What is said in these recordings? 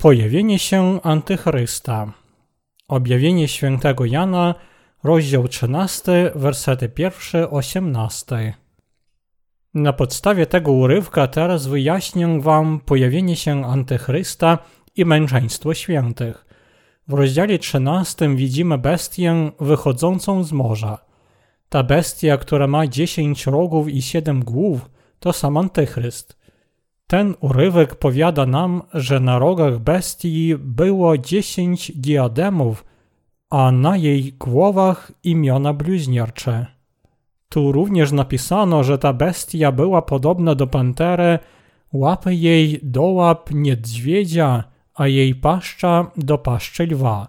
Pojawienie się Antychrysta. Objawienie świętego Jana, rozdział 13, wersety 1-18. Na podstawie tego urywka teraz wyjaśnię wam pojawienie się Antychrysta i męczeństwo świętych. W rozdziale 13 widzimy bestię wychodzącą z morza. Ta bestia, która ma 10 rogów i 7 głów, to sam Antychryst. Ten urywek powiada nam, że na rogach bestii było dziesięć diademów, a na jej głowach imiona bluźniercze. Tu również napisano, że ta bestia była podobna do pantery, łapy jej do łap niedźwiedzia, a jej paszcza do paszczy lwa.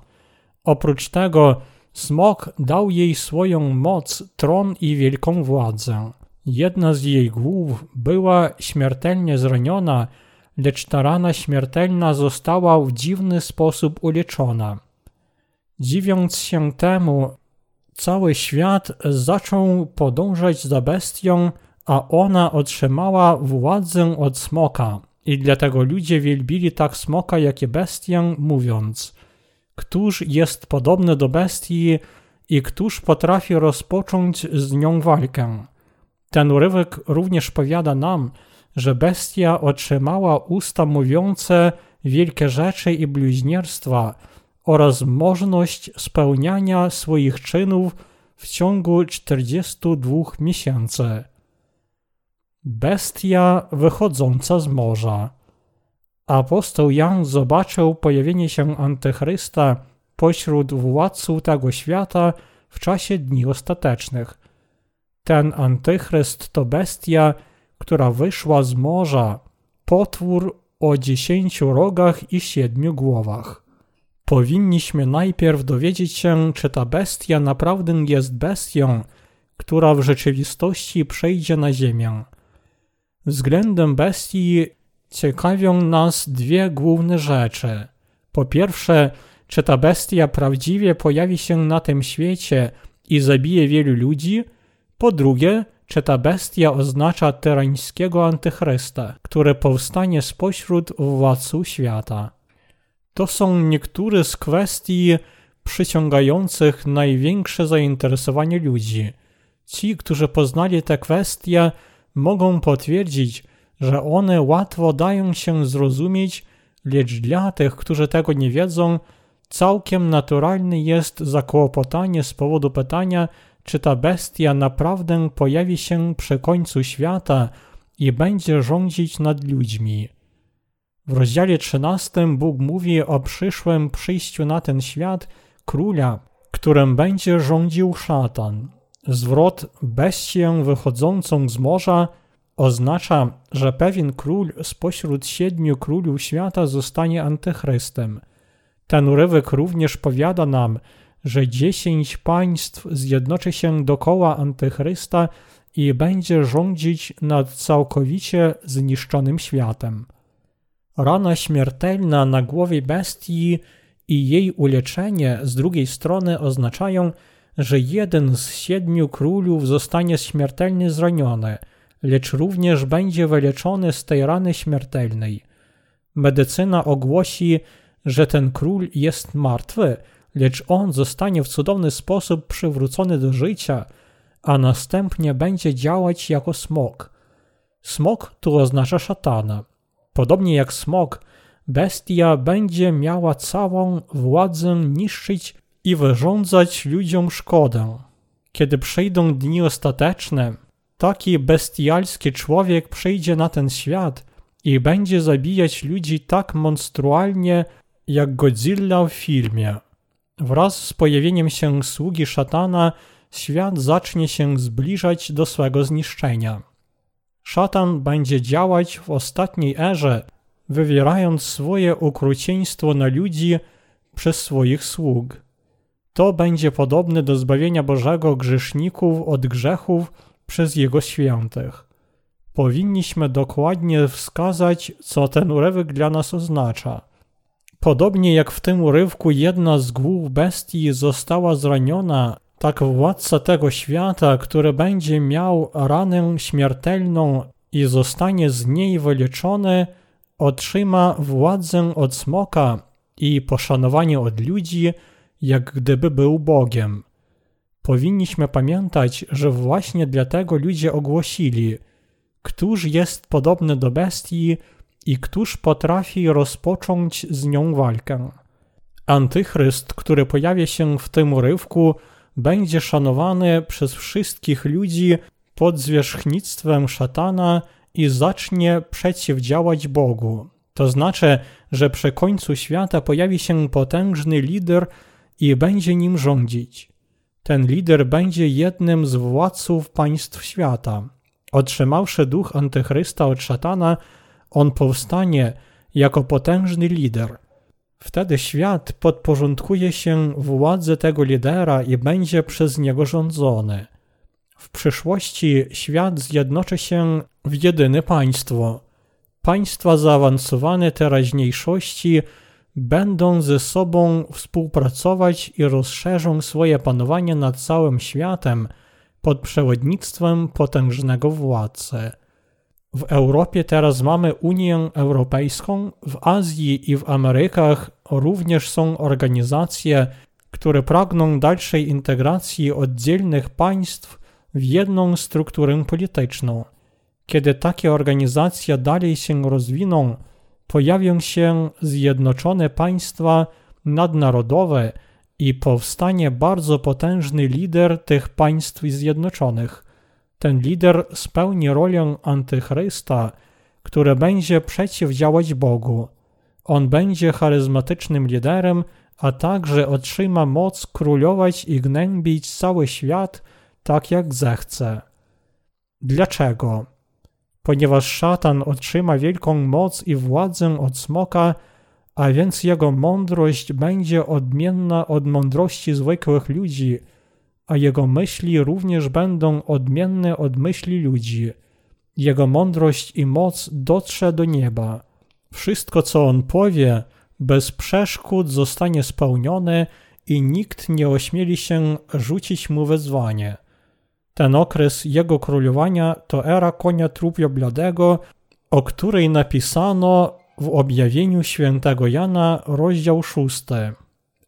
Oprócz tego smok dał jej swoją moc, tron i wielką władzę. Jedna z jej głów była śmiertelnie zraniona, lecz ta rana śmiertelna została w dziwny sposób uleczona. Dziwiąc się temu, cały świat zaczął podążać za bestią, a ona otrzymała władzę od smoka. I dlatego ludzie wielbili tak smoka, jak i bestię, mówiąc: Któż jest podobny do bestii i któż potrafi rozpocząć z nią walkę? Ten urywek również powiada nam, że bestia otrzymała usta mówiące wielkie rzeczy i bluźnierstwa oraz możliwość spełniania swoich czynów w ciągu 42 miesięcy. Bestia wychodząca z morza. Apostoł Jan zobaczył pojawienie się Antychrysta pośród władców tego świata w czasie dni ostatecznych. Ten antychryst to bestia, która wyszła z morza, potwór o dziesięciu rogach i siedmiu głowach. Powinniśmy najpierw dowiedzieć się, czy ta bestia naprawdę jest bestią, która w rzeczywistości przejdzie na ziemię. Względem bestii ciekawią nas dwie główne rzeczy. Po pierwsze, czy ta bestia prawdziwie pojawi się na tym świecie i zabije wielu ludzi – po drugie, czy ta bestia oznacza tyrańskiego antychrysta, który powstanie spośród władców świata? To są niektóre z kwestii przyciągających największe zainteresowanie ludzi. Ci, którzy poznali te kwestie, mogą potwierdzić, że one łatwo dają się zrozumieć, lecz dla tych, którzy tego nie wiedzą, całkiem naturalne jest zakłopotanie z powodu pytania, czy ta bestia naprawdę pojawi się przy końcu świata i będzie rządzić nad ludźmi. W rozdziale 13 Bóg mówi o przyszłym przyjściu na ten świat króla, którym będzie rządził szatan. Zwrot bestię wychodzącą z morza oznacza, że pewien król spośród siedmiu królów świata zostanie antychrystem. Ten urywek również powiada nam, że dziesięć państw zjednoczy się dokoła Antychrysta i będzie rządzić nad całkowicie zniszczonym światem. Rana śmiertelna na głowie bestii i jej uleczenie z drugiej strony oznaczają, że jeden z siedmiu królów zostanie śmiertelnie zraniony, lecz również będzie wyleczony z tej rany śmiertelnej. Medycyna ogłosi, że ten król jest martwy, lecz on zostanie w cudowny sposób przywrócony do życia, a następnie będzie działać jako smok. Smok tu oznacza szatana. Podobnie jak smok, bestia będzie miała całą władzę niszczyć i wyrządzać ludziom szkodę. Kiedy przyjdą dni ostateczne, taki bestialski człowiek przyjdzie na ten świat i będzie zabijać ludzi tak monstrualnie, jak Godzilla w filmie. Wraz z pojawieniem się sługi szatana, świat zacznie się zbliżać do swego zniszczenia. Szatan będzie działać w ostatniej erze, wywierając swoje okrucieństwo na ludzi przez swoich sług. To będzie podobne do zbawienia Bożego grzeszników od grzechów przez Jego świętych. Powinniśmy dokładnie wskazać, co ten urywek dla nas oznacza. Podobnie jak w tym urywku jedna z głów bestii została zraniona, tak władca tego świata, który będzie miał ranę śmiertelną i zostanie z niej wyleczony, otrzyma władzę od smoka i poszanowanie od ludzi, jak gdyby był Bogiem. Powinniśmy pamiętać, że właśnie dlatego ludzie ogłosili, któż jest podobny do bestii i któż potrafi rozpocząć z nią walkę. Antychryst, który pojawia się w tym urywku, będzie szanowany przez wszystkich ludzi pod zwierzchnictwem szatana i zacznie przeciwdziałać Bogu. To znaczy, że przy końcu świata pojawi się potężny lider i będzie nim rządzić. Ten lider będzie jednym z władców państw świata. Otrzymawszy duch antychrysta od szatana, on powstanie jako potężny lider. Wtedy świat podporządkuje się władzy tego lidera i będzie przez niego rządzony. W przyszłości świat zjednoczy się w jedyne państwo. Państwa zaawansowane teraźniejszości będą ze sobą współpracować i rozszerzą swoje panowanie nad całym światem pod przewodnictwem potężnego władcy. W Europie teraz mamy Unię Europejską, w Azji i w Amerykach również są organizacje, które pragną dalszej integracji oddzielnych państw w jedną strukturę polityczną. Kiedy takie organizacje dalej się rozwiną, pojawią się zjednoczone państwa nadnarodowe i powstanie bardzo potężny lider tych państw zjednoczonych. Ten lider spełni rolę antychrysta, który będzie przeciwdziałać Bogu. On będzie charyzmatycznym liderem, a także otrzyma moc królować i gnębić cały świat tak jak zechce. Dlaczego? Ponieważ szatan otrzyma wielką moc i władzę od smoka, a więc jego mądrość będzie odmienna od mądrości zwykłych ludzi, a jego myśli również będą odmienne od myśli ludzi. Jego mądrość i moc dotrze do nieba. Wszystko, co on powie, bez przeszkód zostanie spełnione i nikt nie ośmieli się rzucić mu wezwanie. Ten okres jego królowania to era konia trupio bladego, o której napisano w objawieniu świętego Jana, rozdział 6.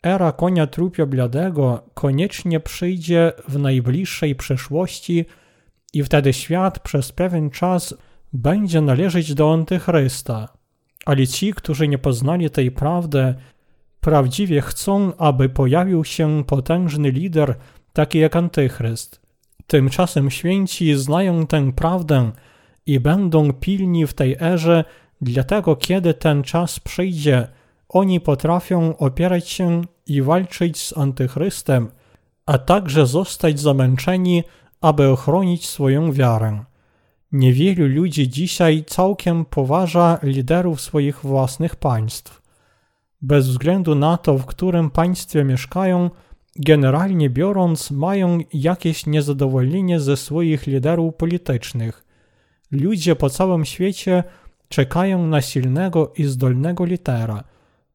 Era konia trupio bladego koniecznie przyjdzie w najbliższej przyszłości i wtedy świat przez pewien czas będzie należeć do Antychrysta. Ale ci, którzy nie poznali tej prawdy, prawdziwie chcą, aby pojawił się potężny lider, taki jak Antychryst. Tymczasem święci znają tę prawdę i będą pilni w tej erze, dlatego kiedy ten czas przyjdzie, oni potrafią opierać się i walczyć z Antychrystem, a także zostać zamęczeni, aby ochronić swoją wiarę. Niewielu ludzi dzisiaj całkiem poważa liderów swoich własnych państw. Bez względu na to, w którym państwie mieszkają, generalnie biorąc, mają jakieś niezadowolenie ze swoich liderów politycznych. Ludzie po całym świecie czekają na silnego i zdolnego lidera.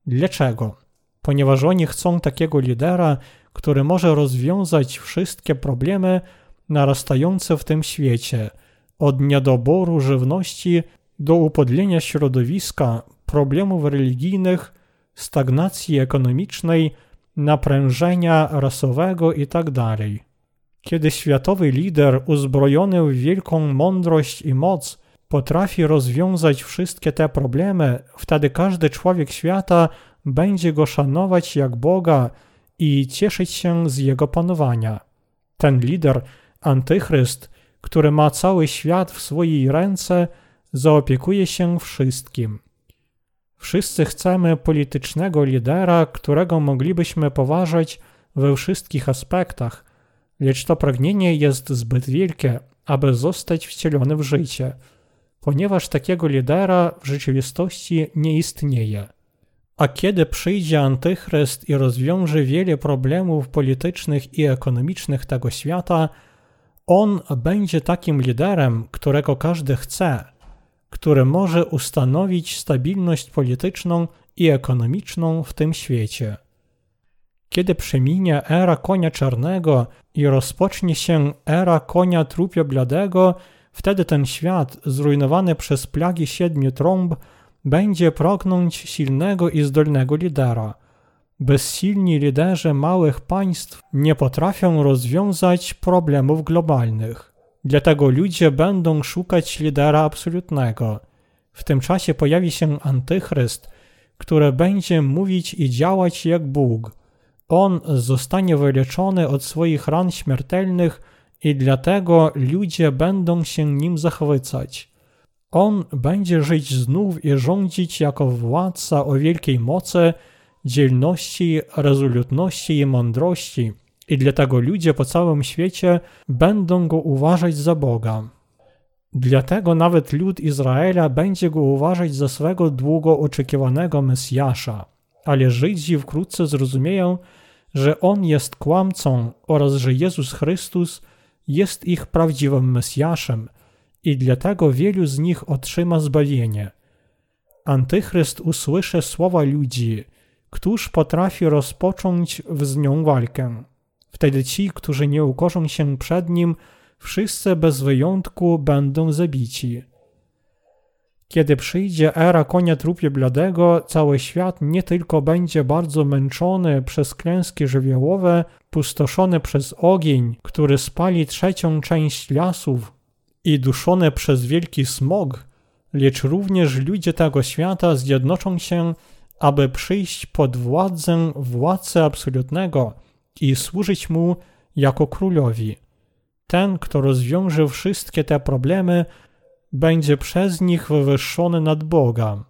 Dlaczego? Ponieważ oni chcą takiego lidera, który może rozwiązać wszystkie problemy narastające w tym świecie, od niedoboru żywności do upodlenia środowiska, problemów religijnych, stagnacji ekonomicznej, naprężenia rasowego itd. Tak Kiedy światowy lider uzbrojony w wielką mądrość i moc potrafi rozwiązać wszystkie te problemy, wtedy każdy człowiek świata będzie go szanować jak Boga i cieszyć się z jego panowania. Ten lider, antychryst, który ma cały świat w swojej ręce, zaopiekuje się wszystkim. Wszyscy chcemy politycznego lidera, którego moglibyśmy poważać we wszystkich aspektach, lecz to pragnienie jest zbyt wielkie, aby zostać wcielone w życie, ponieważ takiego lidera w rzeczywistości nie istnieje. A kiedy przyjdzie Antychryst i rozwiąże wiele problemów politycznych i ekonomicznych tego świata, on będzie takim liderem, którego każdy chce, które może ustanowić stabilność polityczną i ekonomiczną w tym świecie. Kiedy przeminie era konia czarnego i rozpocznie się era konia trupio bladego, wtedy ten świat, zrujnowany przez plagi siedmiu trąb, będzie pragnąć silnego i zdolnego lidera. Bezsilni liderzy małych państw nie potrafią rozwiązać problemów globalnych. Dlatego ludzie będą szukać lidera absolutnego. W tym czasie pojawi się antychryst, który będzie mówić i działać jak Bóg. On zostanie wyleczony od swoich ran śmiertelnych i dlatego ludzie będą się nim zachwycać. On będzie żyć znów i rządzić jako władca o wielkiej mocy, dzielności, rezolutności i mądrości, i dlatego ludzie po całym świecie będą go uważać za Boga. Dlatego nawet lud Izraela będzie go uważać za swego długo oczekiwanego Mesjasza, ale Żydzi wkrótce zrozumieją, że On jest kłamcą oraz że Jezus Chrystus jest ich prawdziwym Mesjaszem i dlatego wielu z nich otrzyma zbawienie. Antychryst usłyszy słowa ludzi, któż potrafi rozpocząć z nią walkę. Wtedy ci, którzy nie ukorzą się przed nim, wszyscy bez wyjątku będą zabici. Kiedy przyjdzie era konia trupie bladego, cały świat nie tylko będzie bardzo męczony przez klęski żywiołowe, pustoszony przez ogień, który spali trzecią część lasów i duszony przez wielki smog, lecz również ludzie tego świata zjednoczą się, aby przyjść pod władzę władcy absolutnego i służyć mu jako królowi. Ten, kto rozwiąże wszystkie te problemy, będzie przez nich wywyższony nad Boga.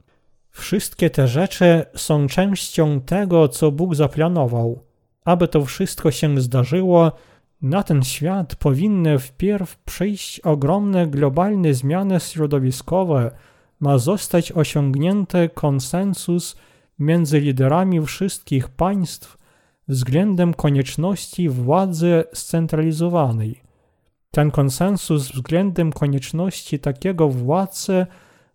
Wszystkie te rzeczy są częścią tego, co Bóg zaplanował. Aby to wszystko się zdarzyło, na ten świat powinny wpierw przyjść ogromne globalne zmiany środowiskowe, ma zostać osiągnięty konsensus między liderami wszystkich państw względem konieczności władzy scentralizowanej. Ten konsensus względem konieczności takiego władcy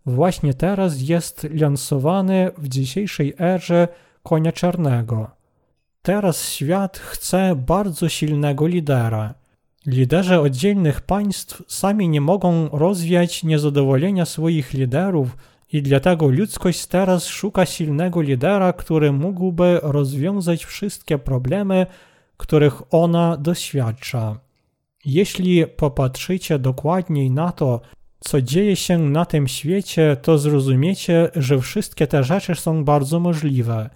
właśnie teraz jest lansowany w dzisiejszej erze konia czarnego. Teraz świat chce bardzo silnego lidera. Liderzy oddzielnych państw sami nie mogą rozwiać niezadowolenia swoich liderów i dlatego ludzkość teraz szuka silnego lidera, który mógłby rozwiązać wszystkie problemy, których ona doświadcza. Jeśli popatrzycie dokładniej na to, co dzieje się na tym świecie, to zrozumiecie, że wszystkie te rzeczy są bardzo możliwe.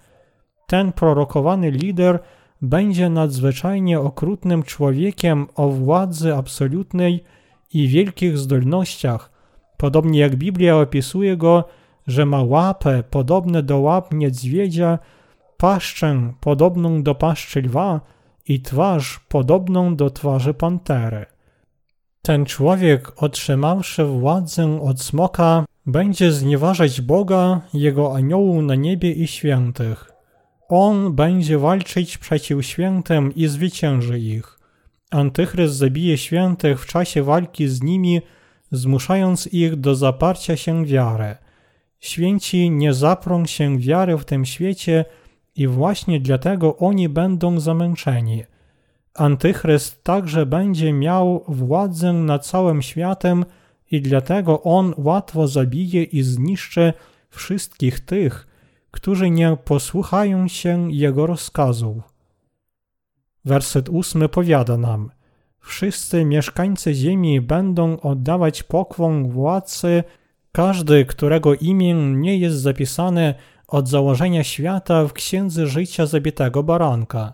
Ten prorokowany lider będzie nadzwyczajnie okrutnym człowiekiem o władzy absolutnej i wielkich zdolnościach, podobnie jak Biblia opisuje go, że ma łapę podobne do łap niedźwiedzia, paszczę podobną do paszczy lwa, i twarz podobną do twarzy pantery. Ten człowiek, otrzymawszy władzę od smoka, będzie znieważać Boga, Jego aniołów na niebie i świętych. On będzie walczyć przeciw świętym i zwycięży ich. Antychryst zabije świętych w czasie walki z nimi, zmuszając ich do zaparcia się wiary. Święci nie zaprą się wiary w tym świecie, i właśnie dlatego oni będą zamęczeni. Antychryst także będzie miał władzę nad całym światem i dlatego on łatwo zabije i zniszczy wszystkich tych, którzy nie posłuchają się jego rozkazów. Werset ósmy powiada nam: Wszyscy mieszkańcy ziemi będą oddawać pokłon władcy, każdy, którego imię nie jest zapisane od założenia świata w księdze życia zabitego baranka.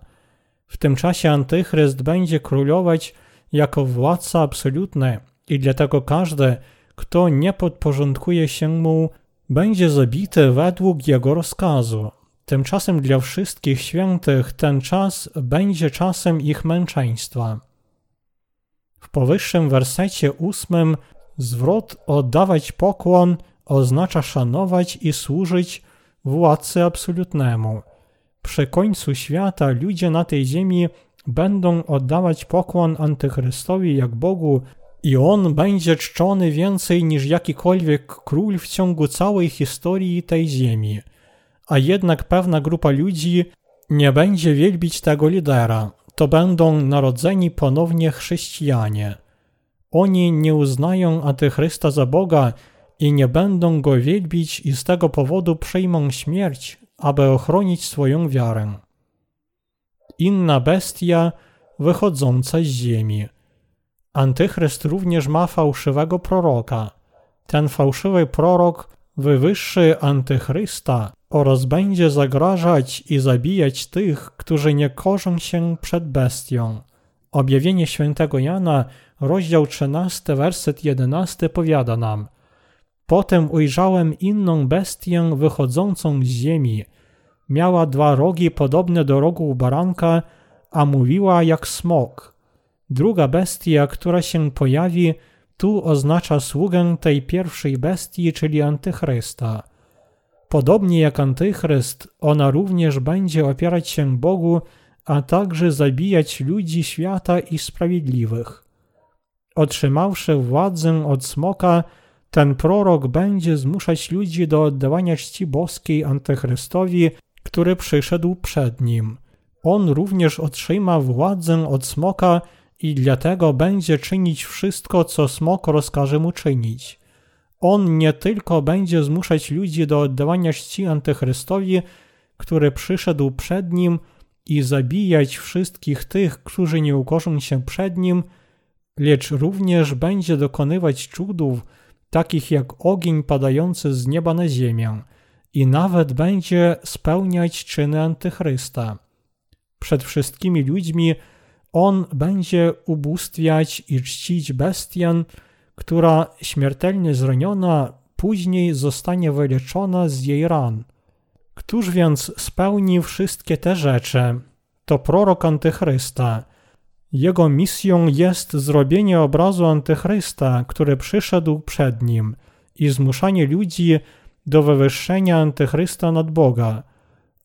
W tym czasie Antychryst będzie królować jako władca absolutny i dlatego każdy, kto nie podporządkuje się mu, będzie zabity według jego rozkazu. Tymczasem dla wszystkich świętych ten czas będzie czasem ich męczeństwa. W powyższym wersecie ósmym zwrot oddawać pokłon oznacza szanować i służyć władcy absolutnemu. Przy końcu świata ludzie na tej ziemi będą oddawać pokłon Antychrystowi jak Bogu i on będzie czczony więcej niż jakikolwiek król w ciągu całej historii tej ziemi. A jednak pewna grupa ludzi nie będzie wielbić tego lidera. To będą narodzeni ponownie chrześcijanie. Oni nie uznają Antychrysta za Boga i nie będą go wielbić i z tego powodu przyjmą śmierć, aby ochronić swoją wiarę. Inna bestia wychodząca z ziemi. Antychryst również ma fałszywego proroka. Ten fałszywy prorok wywyższy Antychrysta oraz będzie zagrażać i zabijać tych, którzy nie korzą się przed bestią. Objawienie świętego Jana, rozdział 13, werset 11 powiada nam Potem ujrzałem inną bestię wychodzącą z ziemi. Miała dwa rogi podobne do rogów baranka, a mówiła jak smok. Druga bestia, która się pojawi, tu oznacza sługę tej pierwszej bestii, czyli Antychrysta. Podobnie jak Antychryst, ona również będzie opierać się Bogu, a także zabijać ludzi świata i sprawiedliwych. Otrzymawszy władzę od smoka, ten prorok będzie zmuszać ludzi do oddawania czci boskiej Antychrystowi, który przyszedł przed nim. On również otrzyma władzę od smoka i dlatego będzie czynić wszystko, co smok rozkaże mu czynić. On nie tylko będzie zmuszać ludzi do oddawania czci Antychrystowi, który przyszedł przed nim i zabijać wszystkich tych, którzy nie ukorzą się przed nim, lecz również będzie dokonywać cudów, takich jak ogień padający z nieba na ziemię, i nawet będzie spełniać czyny Antychrysta. Przed wszystkimi ludźmi on będzie ubóstwiać i czcić bestię, która śmiertelnie zraniona później zostanie wyleczona z jej ran. Któż więc spełni wszystkie te rzeczy? To prorok Antychrysta. Jego misją jest zrobienie obrazu Antychrysta, który przyszedł przed nim i zmuszanie ludzi do wywyższenia Antychrysta nad Boga.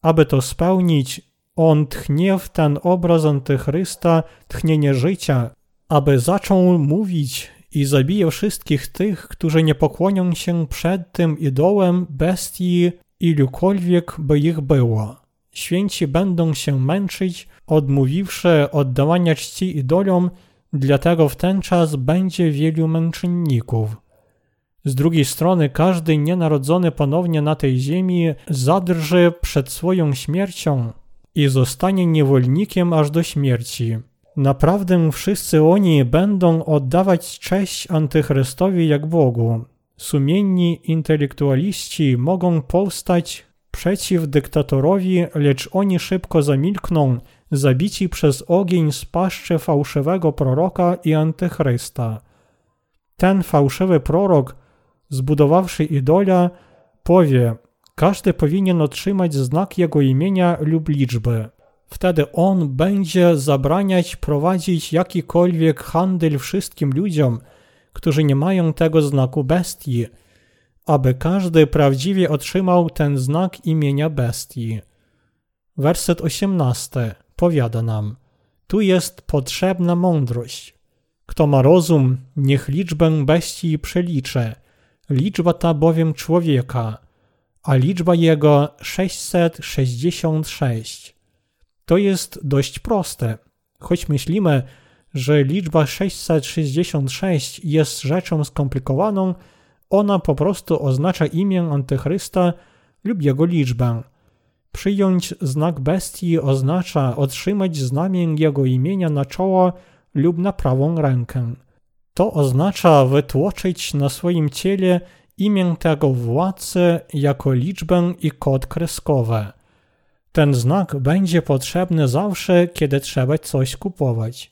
Aby to spełnić, on tchnie w ten obraz Antychrysta tchnienie życia, aby zaczął mówić i zabije wszystkich tych, którzy nie pokłonią się przed tym idołem, bestii, ilukolwiek by ich było. Święci będą się męczyć, odmówiwszy oddawania czci idolom, dlatego w ten czas będzie wielu męczenników. Z drugiej strony każdy nienarodzony ponownie na tej ziemi zadrży przed swoją śmiercią i zostanie niewolnikiem aż do śmierci. Naprawdę wszyscy oni będą oddawać cześć Antychrystowi jak Bogu. Sumienni intelektualiści mogą powstać przeciw dyktatorowi, lecz oni szybko zamilkną, zabici przez ogień z paszczy fałszywego proroka i Antychrysta. Ten fałszywy prorok, zbudowawszy idola, powie, każdy powinien otrzymać znak jego imienia lub liczby. Wtedy on będzie zabraniać prowadzić jakikolwiek handel wszystkim ludziom, którzy nie mają tego znaku bestii, aby każdy prawdziwie otrzymał ten znak imienia bestii. Werset 18 powiada nam: Tu jest potrzebna mądrość. Kto ma rozum, niech liczbę bestii przeliczy. Liczba ta bowiem człowieka, a liczba jego 666. To jest dość proste, choć myślimy, że liczba 666 jest rzeczą skomplikowaną, ona po prostu oznacza imię Antychrysta lub jego liczbę. Przyjąć znak bestii oznacza otrzymać znamię jego imienia na czoło lub na prawą rękę. To oznacza wytłoczyć na swoim ciele imię tego władcy jako liczbę i kod kreskowy. Ten znak będzie potrzebny zawsze, kiedy trzeba coś kupować.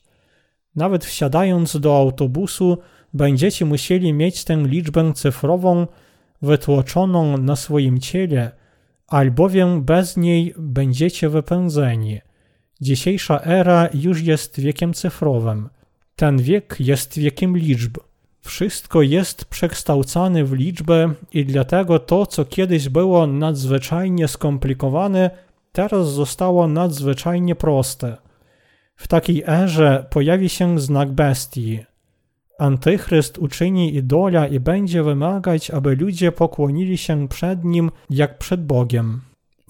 Nawet wsiadając do autobusu, będziecie musieli mieć tę liczbę cyfrową wytłoczoną na swoim ciele, albowiem bez niej będziecie wypędzeni. Dzisiejsza era już jest wiekiem cyfrowym. Ten wiek jest wiekiem liczb. Wszystko jest przekształcane w liczbę i dlatego to, co kiedyś było nadzwyczajnie skomplikowane, teraz zostało nadzwyczajnie proste. W takiej erze pojawi się znak bestii. Antychryst uczyni idola i będzie wymagać, aby ludzie pokłonili się przed nim jak przed Bogiem.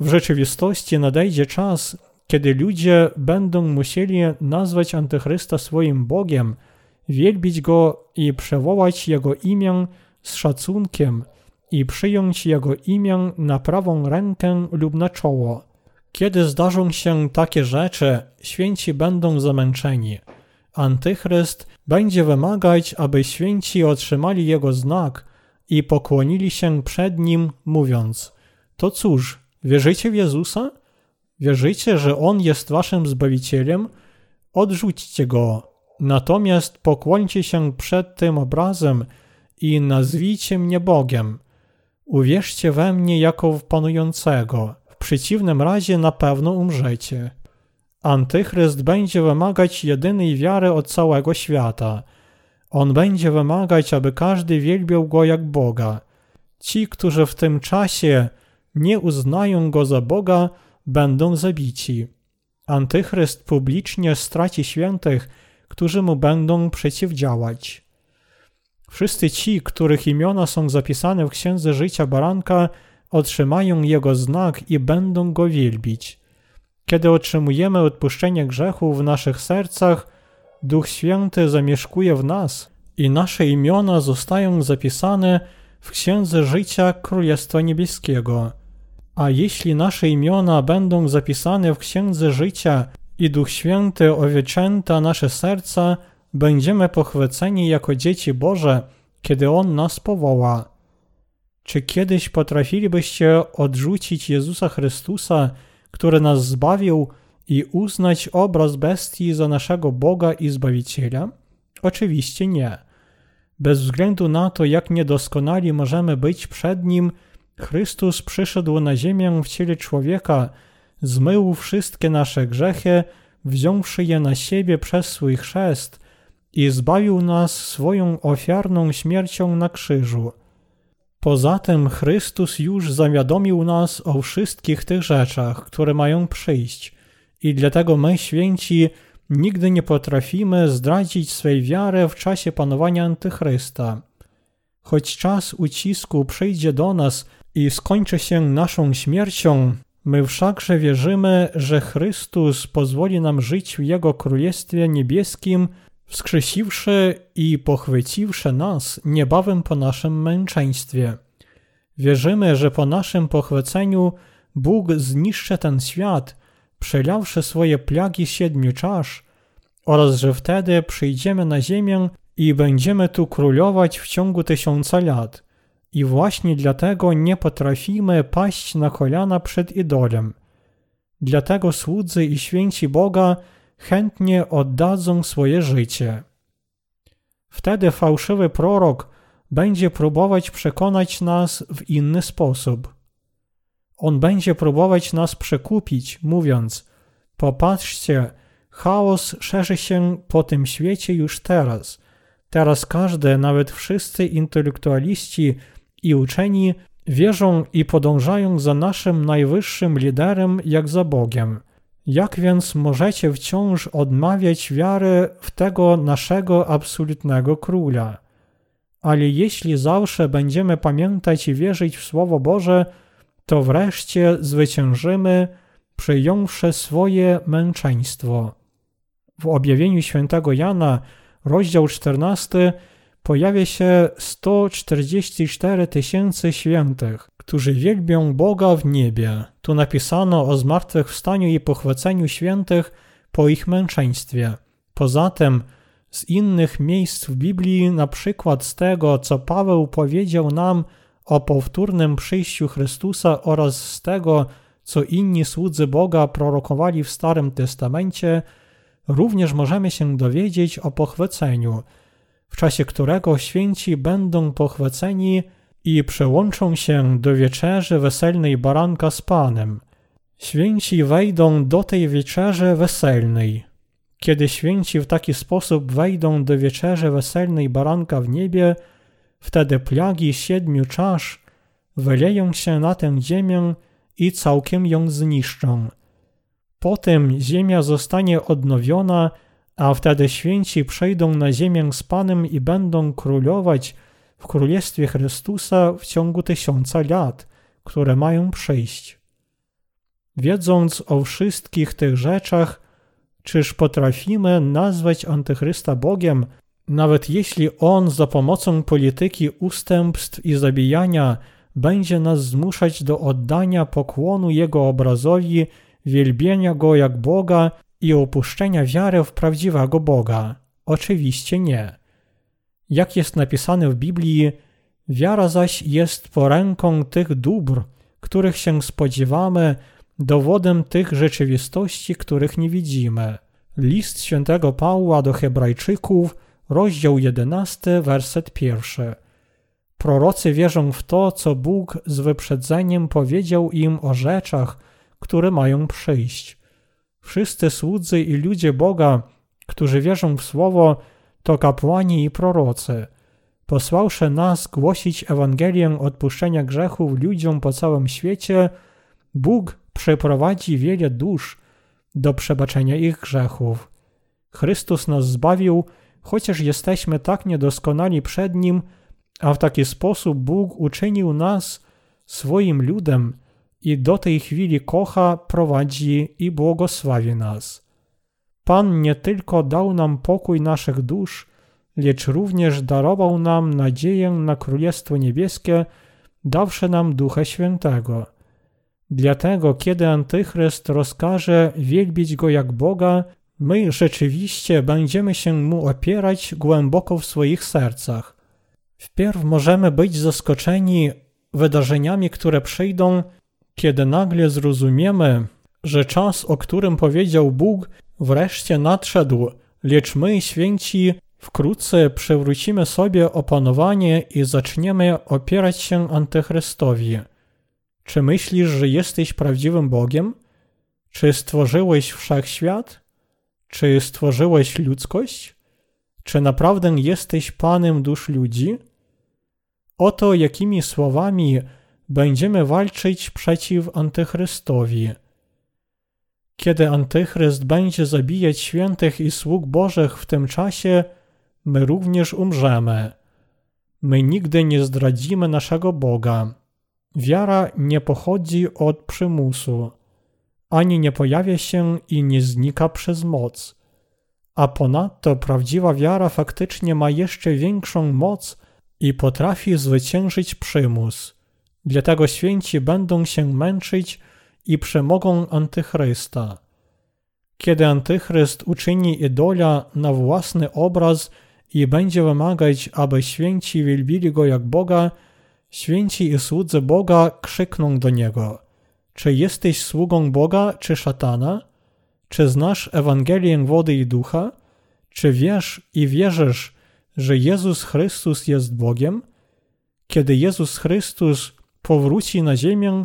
W rzeczywistości nadejdzie czas, kiedy ludzie będą musieli nazwać Antychrysta swoim Bogiem, wielbić go i przywołać jego imię z szacunkiem i przyjąć Jego imię na prawą rękę lub na czoło. Kiedy zdarzą się takie rzeczy, święci będą zamęczeni. Antychryst będzie wymagać, aby święci otrzymali Jego znak i pokłonili się przed Nim, mówiąc: To cóż, wierzycie w Jezusa? Wierzycie, że On jest waszym Zbawicielem? Odrzućcie Go. Natomiast pokłońcie się przed tym obrazem i nazwijcie mnie Bogiem. Uwierzcie we mnie jako w panującego. W przeciwnym razie na pewno umrzecie. Antychryst będzie wymagać jedynej wiary od całego świata. On będzie wymagać, aby każdy wielbiał go jak Boga. Ci, którzy w tym czasie nie uznają go za Boga, będą zabici. Antychryst publicznie straci świętych, którzy mu będą przeciwdziałać. Wszyscy ci, których imiona są zapisane w Księdze Życia Baranka, otrzymają jego znak i będą go wielbić. Kiedy otrzymujemy odpuszczenie grzechów w naszych sercach, Duch Święty zamieszkuje w nas i nasze imiona zostają zapisane w Księdze Życia Królestwa Niebieskiego. A jeśli nasze imiona będą zapisane w Księdze Życia i Duch Święty owieczęta nasze serca, będziemy pochwyceni jako dzieci Boże, kiedy On nas powoła. Czy kiedyś potrafilibyście odrzucić Jezusa Chrystusa, który nas zbawił, i uznać obraz bestii za naszego Boga i Zbawiciela? Oczywiście nie. Bez względu na to, jak niedoskonali możemy być przed Nim, Chrystus przyszedł na ziemię w ciele człowieka, zmył wszystkie nasze grzechy, wziąwszy je na siebie przez swój chrzest i zbawił nas swoją ofiarną śmiercią na krzyżu. Poza tym Chrystus już zawiadomił nas o wszystkich tych rzeczach, które mają przyjść i dlatego my, święci, nigdy nie potrafimy zdradzić swej wiary w czasie panowania Antychrysta. Choć czas ucisku przyjdzie do nas i skończy się naszą śmiercią, my wszakże wierzymy, że Chrystus pozwoli nam żyć w Jego Królestwie Niebieskim, wskrzesiwszy i pochwyciwszy nas niebawem po naszym męczeństwie. Wierzymy, że po naszym pochwyceniu Bóg zniszczy ten świat, przelawszy swoje plagi siedmiu czasz, oraz że wtedy przyjdziemy na ziemię i będziemy tu królować w ciągu tysiąca lat. I właśnie dlatego nie potrafimy paść na kolana przed idolem. Dlatego słudzy i święci Boga chętnie oddadzą swoje życie. Wtedy fałszywy prorok będzie próbować przekonać nas w inny sposób. On będzie próbować nas przekupić, mówiąc: Popatrzcie, chaos szerzy się po tym świecie już teraz. Teraz każdy, nawet wszyscy intelektualiści i uczeni wierzą i podążają za naszym najwyższym liderem jak za Bogiem. Jak więc możecie wciąż odmawiać wiary w tego naszego absolutnego króla? Ale jeśli zawsze będziemy pamiętać i wierzyć w Słowo Boże, to wreszcie zwyciężymy, przyjąwszy swoje męczeństwo. W objawieniu świętego Jana, rozdział 14, pojawia się 144 tysięcy świętych, którzy wielbią Boga w niebie. Tu napisano o zmartwychwstaniu i pochwyceniu świętych po ich męczeństwie. Poza tym, z innych miejsc w Biblii, na przykład z tego, co Paweł powiedział nam o powtórnym przyjściu Chrystusa oraz z tego, co inni słudzy Boga prorokowali w Starym Testamencie, również możemy się dowiedzieć o pochwyceniu, w czasie którego święci będą pochwyceni i przełączą się do wieczerzy weselnej baranka z Panem. Święci wejdą do tej wieczerzy weselnej. Kiedy święci w taki sposób wejdą do wieczerzy weselnej baranka w niebie, Wtedy plagi siedmiu czasz wyleją się na tę ziemię i całkiem ją zniszczą. Potem ziemia zostanie odnowiona, a wtedy święci przejdą na ziemię z Panem i będą królować w Królestwie Chrystusa w ciągu tysiąca lat, które mają przyjść. Wiedząc o wszystkich tych rzeczach, czyż potrafimy nazwać Antychrysta Bogiem, Nawet jeśli On za pomocą polityki ustępstw i zabijania będzie nas zmuszać do oddania pokłonu Jego obrazowi, wielbienia Go jak Boga i opuszczenia wiary w prawdziwego Boga. Oczywiście nie. Jak jest napisane w Biblii, wiara zaś jest poręką tych dóbr, których się spodziewamy, dowodem tych rzeczywistości, których nie widzimy. List świętego Pawła do Hebrajczyków, rozdział 11, werset pierwszy. Prorocy wierzą w to, co Bóg z wyprzedzeniem powiedział im o rzeczach, które mają przyjść. Wszyscy słudzy i ludzie Boga, którzy wierzą w Słowo, to kapłani i prorocy. Posłałszy nas głosić Ewangelię odpuszczenia grzechów ludziom po całym świecie, Bóg przeprowadzi wiele dusz do przebaczenia ich grzechów. Chrystus nas zbawił, chociaż jesteśmy tak niedoskonali przed Nim, a w taki sposób Bóg uczynił nas swoim ludem i do tej chwili kocha, prowadzi i błogosławi nas. Pan nie tylko dał nam pokój naszych dusz, lecz również darował nam nadzieję na Królestwo Niebieskie, dawszy nam Ducha Świętego. Dlatego, kiedy Antychryst rozkaże wielbić Go jak Boga, my rzeczywiście będziemy się Mu opierać głęboko w swoich sercach. Wpierw możemy być zaskoczeni wydarzeniami, które przyjdą, kiedy nagle zrozumiemy, że czas, o którym powiedział Bóg, wreszcie nadszedł, lecz my, święci, wkrótce przywrócimy sobie opanowanie i zaczniemy opierać się Antychrystowi. Czy myślisz, że jesteś prawdziwym Bogiem? Czy stworzyłeś wszechświat? Czy stworzyłeś ludzkość? Czy naprawdę jesteś Panem dusz ludzi? Oto jakimi słowami będziemy walczyć przeciw Antychrystowi. Kiedy Antychryst będzie zabijać świętych i sług Bożych w tym czasie, my również umrzemy. My nigdy nie zdradzimy naszego Boga. Wiara nie pochodzi od przymusu, ani nie pojawia się i nie znika przez moc. A ponadto prawdziwa wiara faktycznie ma jeszcze większą moc i potrafi zwyciężyć przymus. Dlatego święci będą się męczyć i przemogą Antychrysta. Kiedy Antychryst uczyni idola na własny obraz i będzie wymagać, aby święci wielbili go jak Boga, święci i słudzy Boga krzykną do niego: Czy jesteś sługą Boga czy szatana? Czy znasz Ewangelię wody i ducha? Czy wiesz i wierzysz, że Jezus Chrystus jest Bogiem? Kiedy Jezus Chrystus powróci na ziemię,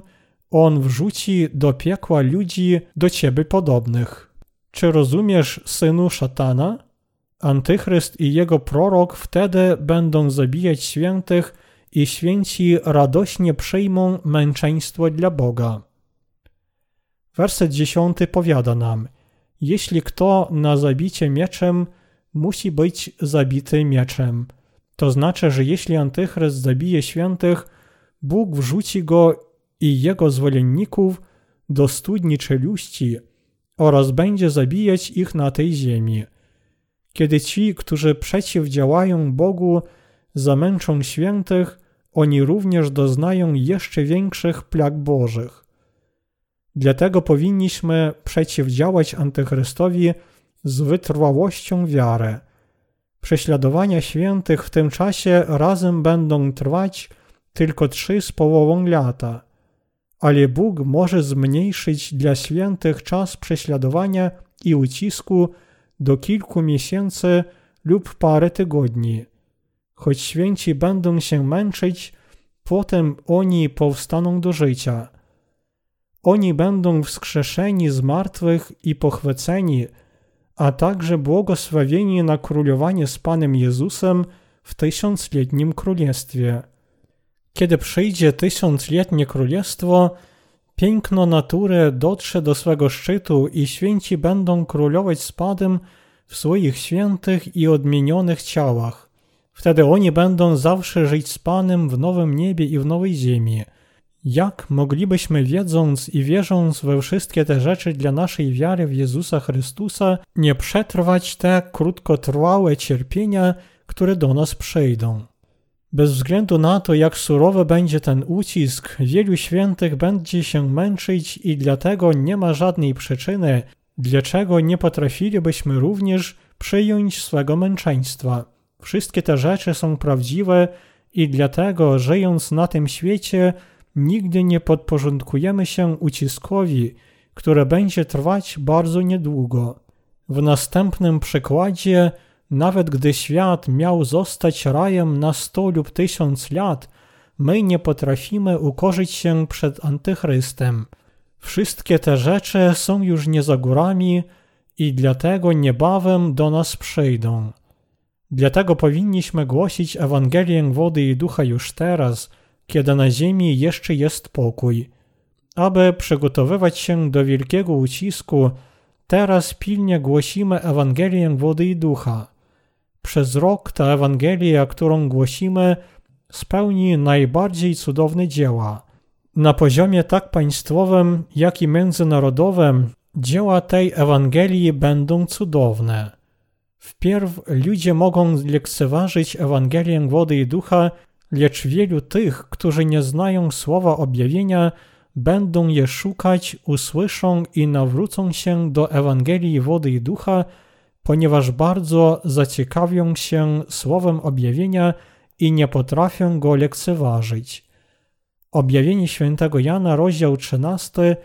On wrzuci do piekła ludzi do Ciebie podobnych. Czy rozumiesz, synu szatana? Antychryst i jego prorok wtedy będą zabijać świętych i święci radośnie przyjmą męczeństwo dla Boga. Werset dziesiąty powiada nam, jeśli kto na zabicie mieczem, musi być zabity mieczem. To znaczy, że jeśli Antychryst zabije świętych, Bóg wrzuci go i jego zwolenników do studni czeluści oraz będzie zabijać ich na tej ziemi. Kiedy ci, którzy przeciwdziałają Bogu, zamęczą świętych, oni również doznają jeszcze większych plag Bożych. Dlatego powinniśmy przeciwdziałać Antychrystowi z wytrwałością wiary. Prześladowania świętych w tym czasie razem będą trwać tylko trzy z połową lata, ale Bóg może zmniejszyć dla świętych czas prześladowania i ucisku do kilku miesięcy lub parę tygodni. Choć święci będą się męczyć, potem oni powstaną do życia. Oni będą wskrzeszeni z martwych i pochwyceni, a także błogosławieni na królowanie z Panem Jezusem w tysiącletnim królestwie. Kiedy przyjdzie tysiącletnie królestwo, piękno natury dotrze do swego szczytu i święci będą królować z Panem w swoich świętych i odmienionych ciałach. Wtedy oni będą zawsze żyć z Panem w nowym niebie i w nowej ziemi. Jak moglibyśmy, wiedząc i wierząc we wszystkie te rzeczy dla naszej wiary w Jezusa Chrystusa, nie przetrwać te krótkotrwałe cierpienia, które do nas przyjdą. Bez względu na to, jak surowy będzie ten ucisk, wielu świętych będzie się męczyć i dlatego nie ma żadnej przyczyny, dlaczego nie potrafilibyśmy również przyjąć swego męczeństwa. Wszystkie te rzeczy są prawdziwe i dlatego, żyjąc na tym świecie, nigdy nie podporządkujemy się uciskowi, które będzie trwać bardzo niedługo. W następnym przykładzie, nawet gdy świat miał zostać rajem na sto lub tysiąc lat, my nie potrafimy ukorzyć się przed Antychrystem. Wszystkie te rzeczy są już nie za górami i dlatego niebawem do nas przyjdą. Dlatego powinniśmy głosić Ewangelię wody i ducha już teraz, kiedy na ziemi jeszcze jest pokój. Aby przygotowywać się do wielkiego ucisku, teraz pilnie głosimy Ewangelię wody i ducha. Przez rok ta Ewangelia, którą głosimy, spełni najbardziej cudowne dzieła. Na poziomie tak państwowym, jak i międzynarodowym dzieła tej Ewangelii będą cudowne. Wpierw ludzie mogą lekceważyć Ewangelię wody i ducha, lecz wielu tych, którzy nie znają słowa objawienia, będą je szukać, usłyszą i nawrócą się do Ewangelii wody i ducha, ponieważ bardzo zaciekawią się słowem objawienia i nie potrafią go lekceważyć. Objawienie świętego Jana, rozdział 13,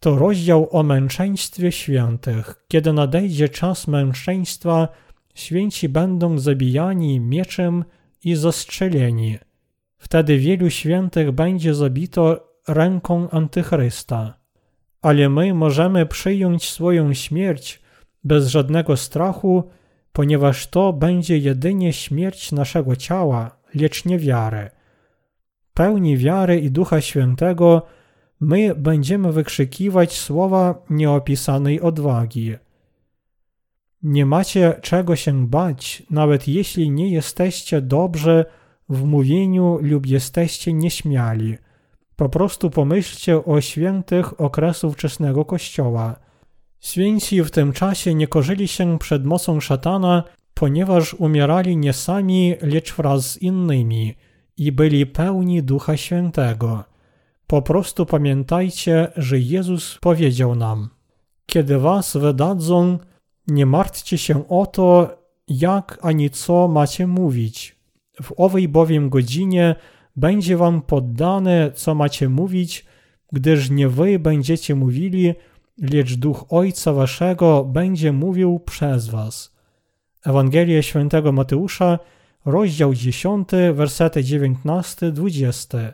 to rozdział o męczeństwie świętych. Kiedy nadejdzie czas męczeństwa, święci będą zabijani mieczem i zastrzeleni. Wtedy wielu świętych będzie zabito ręką Antychrysta. Ale my możemy przyjąć swoją śmierć bez żadnego strachu, ponieważ to będzie jedynie śmierć naszego ciała, lecz nie wiary. Pełni wiary i Ducha Świętego my będziemy wykrzykiwać słowa nieopisanej odwagi. Nie macie czego się bać, nawet jeśli nie jesteście dobrze w mówieniu lub jesteście nieśmiali. Po prostu pomyślcie o świętych okresu wczesnego Kościoła. Święci w tym czasie nie korzyli się przed mocą szatana, ponieważ umierali nie sami, lecz wraz z innymi i byli pełni Ducha Świętego. Po prostu pamiętajcie, że Jezus powiedział nam: Kiedy was wydadzą, nie martwcie się o to, jak ani co macie mówić. W owej bowiem godzinie będzie wam poddane, co macie mówić, gdyż nie wy będziecie mówili, lecz Duch Ojca Waszego będzie mówił przez Was. Ewangelia Świętego Mateusza, rozdział 10, wersety 19-20.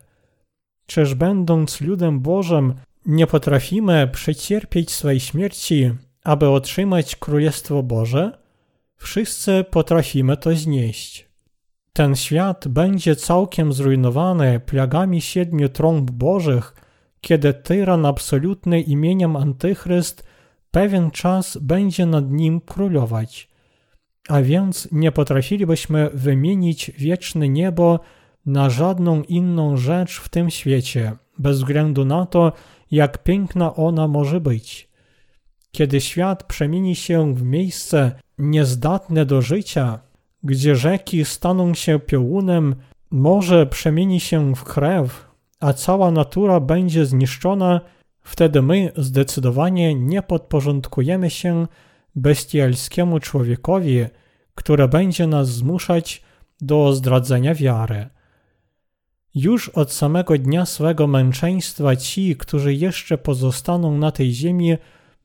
Czyż będąc ludem Bożym nie potrafimy przecierpieć swej śmierci, aby otrzymać Królestwo Boże? Wszyscy potrafimy to znieść. Ten świat będzie całkiem zrujnowany plagami siedmiu trąb bożych, kiedy tyran absolutny imieniem Antychryst pewien czas będzie nad nim królować. A więc nie potrafilibyśmy wymienić wieczne niebo na żadną inną rzecz w tym świecie, bez względu na to, jak piękna ona może być. Kiedy świat przemieni się w miejsce niezdatne do życia, gdzie rzeki staną się piołunem, morze przemieni się w krew, a cała natura będzie zniszczona, wtedy my zdecydowanie nie podporządkujemy się bestialskiemu człowiekowi, które będzie nas zmuszać do zdradzenia wiary. Już od samego dnia swego męczeństwa ci, którzy jeszcze pozostaną na tej ziemi,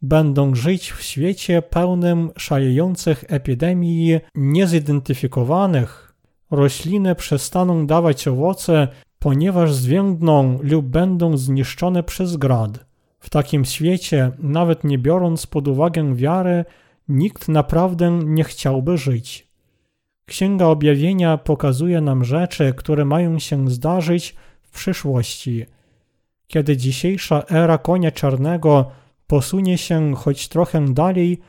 będą żyć w świecie pełnym szalejących epidemii niezidentyfikowanych. Rośliny przestaną dawać owoce, ponieważ zwiędną lub będą zniszczone przez grad. W takim świecie, nawet nie biorąc pod uwagę wiary, nikt naprawdę nie chciałby żyć. Księga Objawienia pokazuje nam rzeczy, które mają się zdarzyć w przyszłości. Kiedy dzisiejsza era konia czarnego posunie się choć trochę dalej,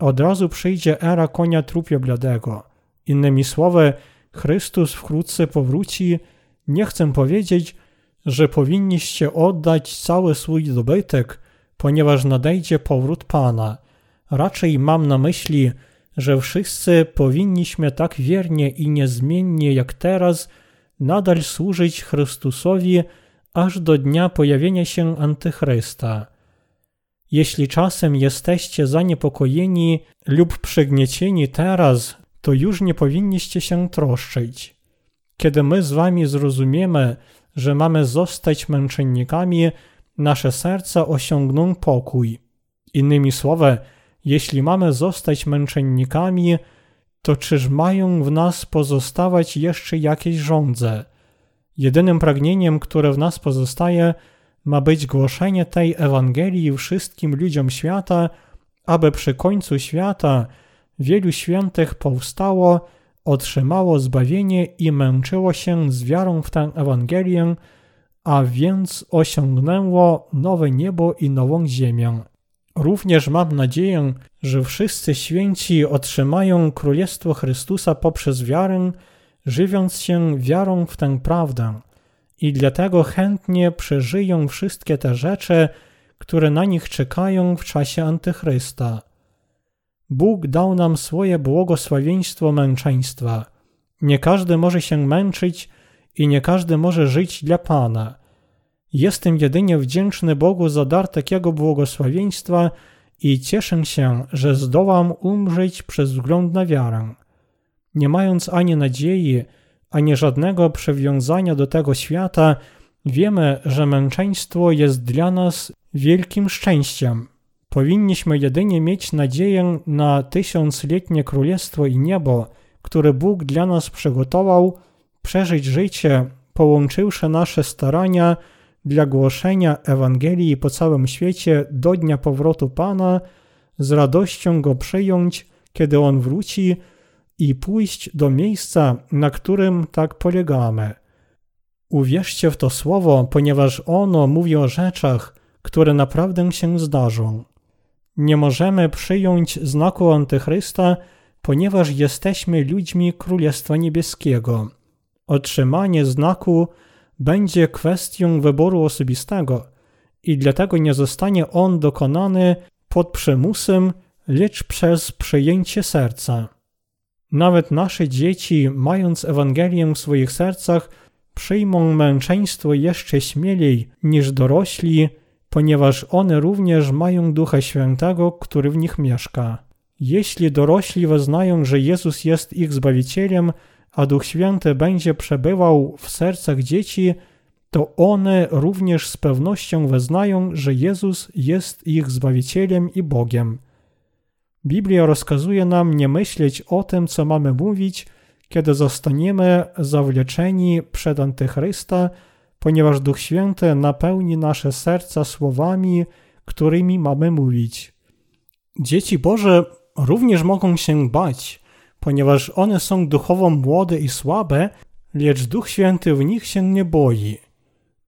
od razu przyjdzie era konia trupio bladego. Innymi słowy, Chrystus wkrótce powróci. Nie chcę powiedzieć, że powinniście oddać cały swój dobytek, ponieważ nadejdzie powrót Pana. Raczej mam na myśli, że wszyscy powinniśmy tak wiernie i niezmiennie jak teraz nadal służyć Chrystusowi aż do dnia pojawienia się Antychrysta. Jeśli czasem jesteście zaniepokojeni lub przygniecieni teraz, to już nie powinniście się troszczyć. Kiedy my z wami zrozumiemy, że mamy zostać męczennikami, nasze serca osiągną pokój. Innymi słowy, jeśli mamy zostać męczennikami, to czyż mają w nas pozostawać jeszcze jakieś żądze? Jedynym pragnieniem, które w nas pozostaje, ma być głoszenie tej Ewangelii wszystkim ludziom świata, aby przy końcu świata wielu świętych powstało, otrzymało zbawienie i męczyło się z wiarą w tę Ewangelię, a więc osiągnęło nowe niebo i nową ziemię. Również mam nadzieję, że wszyscy święci otrzymają Królestwo Chrystusa poprzez wiarę, żywiąc się wiarą w tę prawdę i dlatego chętnie przeżyją wszystkie te rzeczy, które na nich czekają w czasie Antychrysta. Bóg dał nam swoje błogosławieństwo męczeństwa. Nie każdy może się męczyć i nie każdy może żyć dla Pana. Jestem jedynie wdzięczny Bogu za dar takiego błogosławieństwa i cieszę się, że zdołam umrzeć przez wzgląd na wiarę. Nie mając ani nadziei, ani żadnego przywiązania do tego świata, wiemy, że męczeństwo jest dla nas wielkim szczęściem. Powinniśmy jedynie mieć nadzieję na tysiącletnie królestwo i niebo, które Bóg dla nas przygotował, przeżyć życie, połączywszy nasze starania dla głoszenia Ewangelii po całym świecie do dnia powrotu Pana, z radością go przyjąć, kiedy On wróci i pójść do miejsca, na którym tak polegamy. Uwierzcie w to słowo, ponieważ ono mówi o rzeczach, które naprawdę się zdarzą. Nie możemy przyjąć znaku Antychrysta, ponieważ jesteśmy ludźmi Królestwa Niebieskiego. Otrzymanie znaku będzie kwestią wyboru osobistego i dlatego nie zostanie on dokonany pod przymusem, lecz przez przejęcie serca. Nawet nasze dzieci, mając Ewangelię w swoich sercach, przyjmą męczeństwo jeszcze śmielej niż dorośli, ponieważ one również mają Ducha Świętego, który w nich mieszka. Jeśli dorośli wyznają, że Jezus jest ich Zbawicielem, a Duch Święty będzie przebywał w sercach dzieci, to one również z pewnością wyznają, że Jezus jest ich Zbawicielem i Bogiem. Biblia rozkazuje nam nie myśleć o tym, co mamy mówić, kiedy zostaniemy zawleczeni przed Antychrysta, ponieważ Duch Święty napełni nasze serca słowami, którymi mamy mówić. Dzieci Boże również mogą się bać, ponieważ one są duchowo młode i słabe, lecz Duch Święty w nich się nie boi.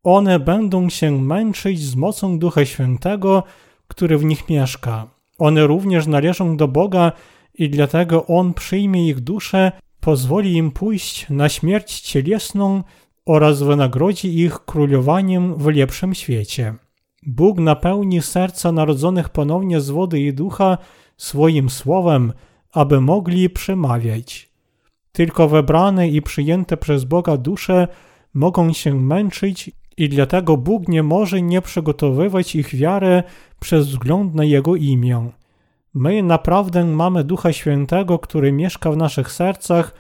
One będą się męczyć z mocą Ducha Świętego, który w nich mieszka. One również należą do Boga i dlatego On przyjmie ich duszę, pozwoli im pójść na śmierć cielesną oraz wynagrodzi ich królowaniem w lepszym świecie. Bóg napełni serca narodzonych ponownie z wody i ducha swoim słowem, aby mogli przemawiać. Tylko wybrane i przyjęte przez Boga dusze mogą się męczyć i dlatego Bóg nie może nie przygotowywać ich wiary przez wzgląd na Jego imię. My naprawdę mamy Ducha Świętego, który mieszka w naszych sercach,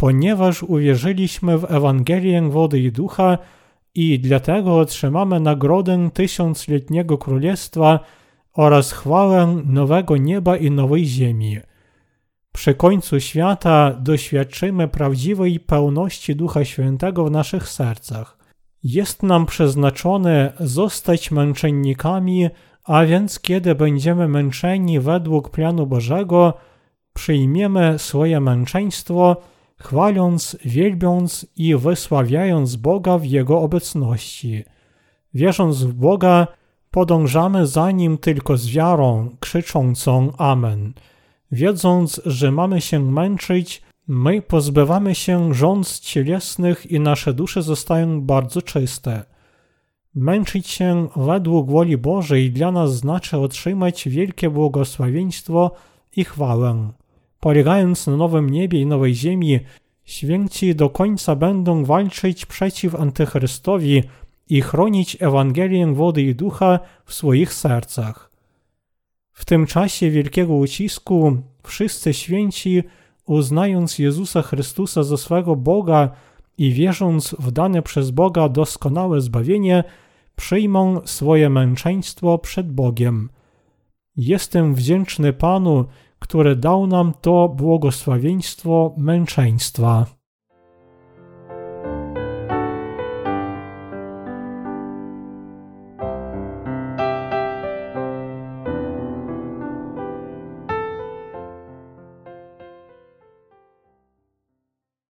ponieważ uwierzyliśmy w Ewangelię wody i ducha i dlatego otrzymamy nagrodę tysiącletniego królestwa oraz chwałę nowego nieba i nowej ziemi. Przy końcu świata doświadczymy prawdziwej pełności Ducha Świętego w naszych sercach. Jest nam przeznaczone zostać męczennikami, a więc kiedy będziemy męczeni według planu Bożego, przyjmiemy swoje męczeństwo, chwaląc, wielbiąc i wysławiając Boga w Jego obecności. Wierząc w Boga, podążamy za Nim tylko z wiarą, krzyczącą Amen. Wiedząc, że mamy się męczyć, my pozbywamy się rząd cielesnych i nasze dusze zostają bardzo czyste. Męczyć się według woli Bożej dla nas znaczy otrzymać wielkie błogosławieństwo i chwałę. Polegając na nowym niebie i nowej ziemi, święci do końca będą walczyć przeciw Antychrystowi i chronić Ewangelię wody i ducha w swoich sercach. W tym czasie wielkiego ucisku wszyscy święci, uznając Jezusa Chrystusa za swego Boga i wierząc w dane przez Boga doskonałe zbawienie, przyjmą swoje męczeństwo przed Bogiem. Jestem wdzięczny Panu, który dał nam to błogosławieństwo męczeństwa.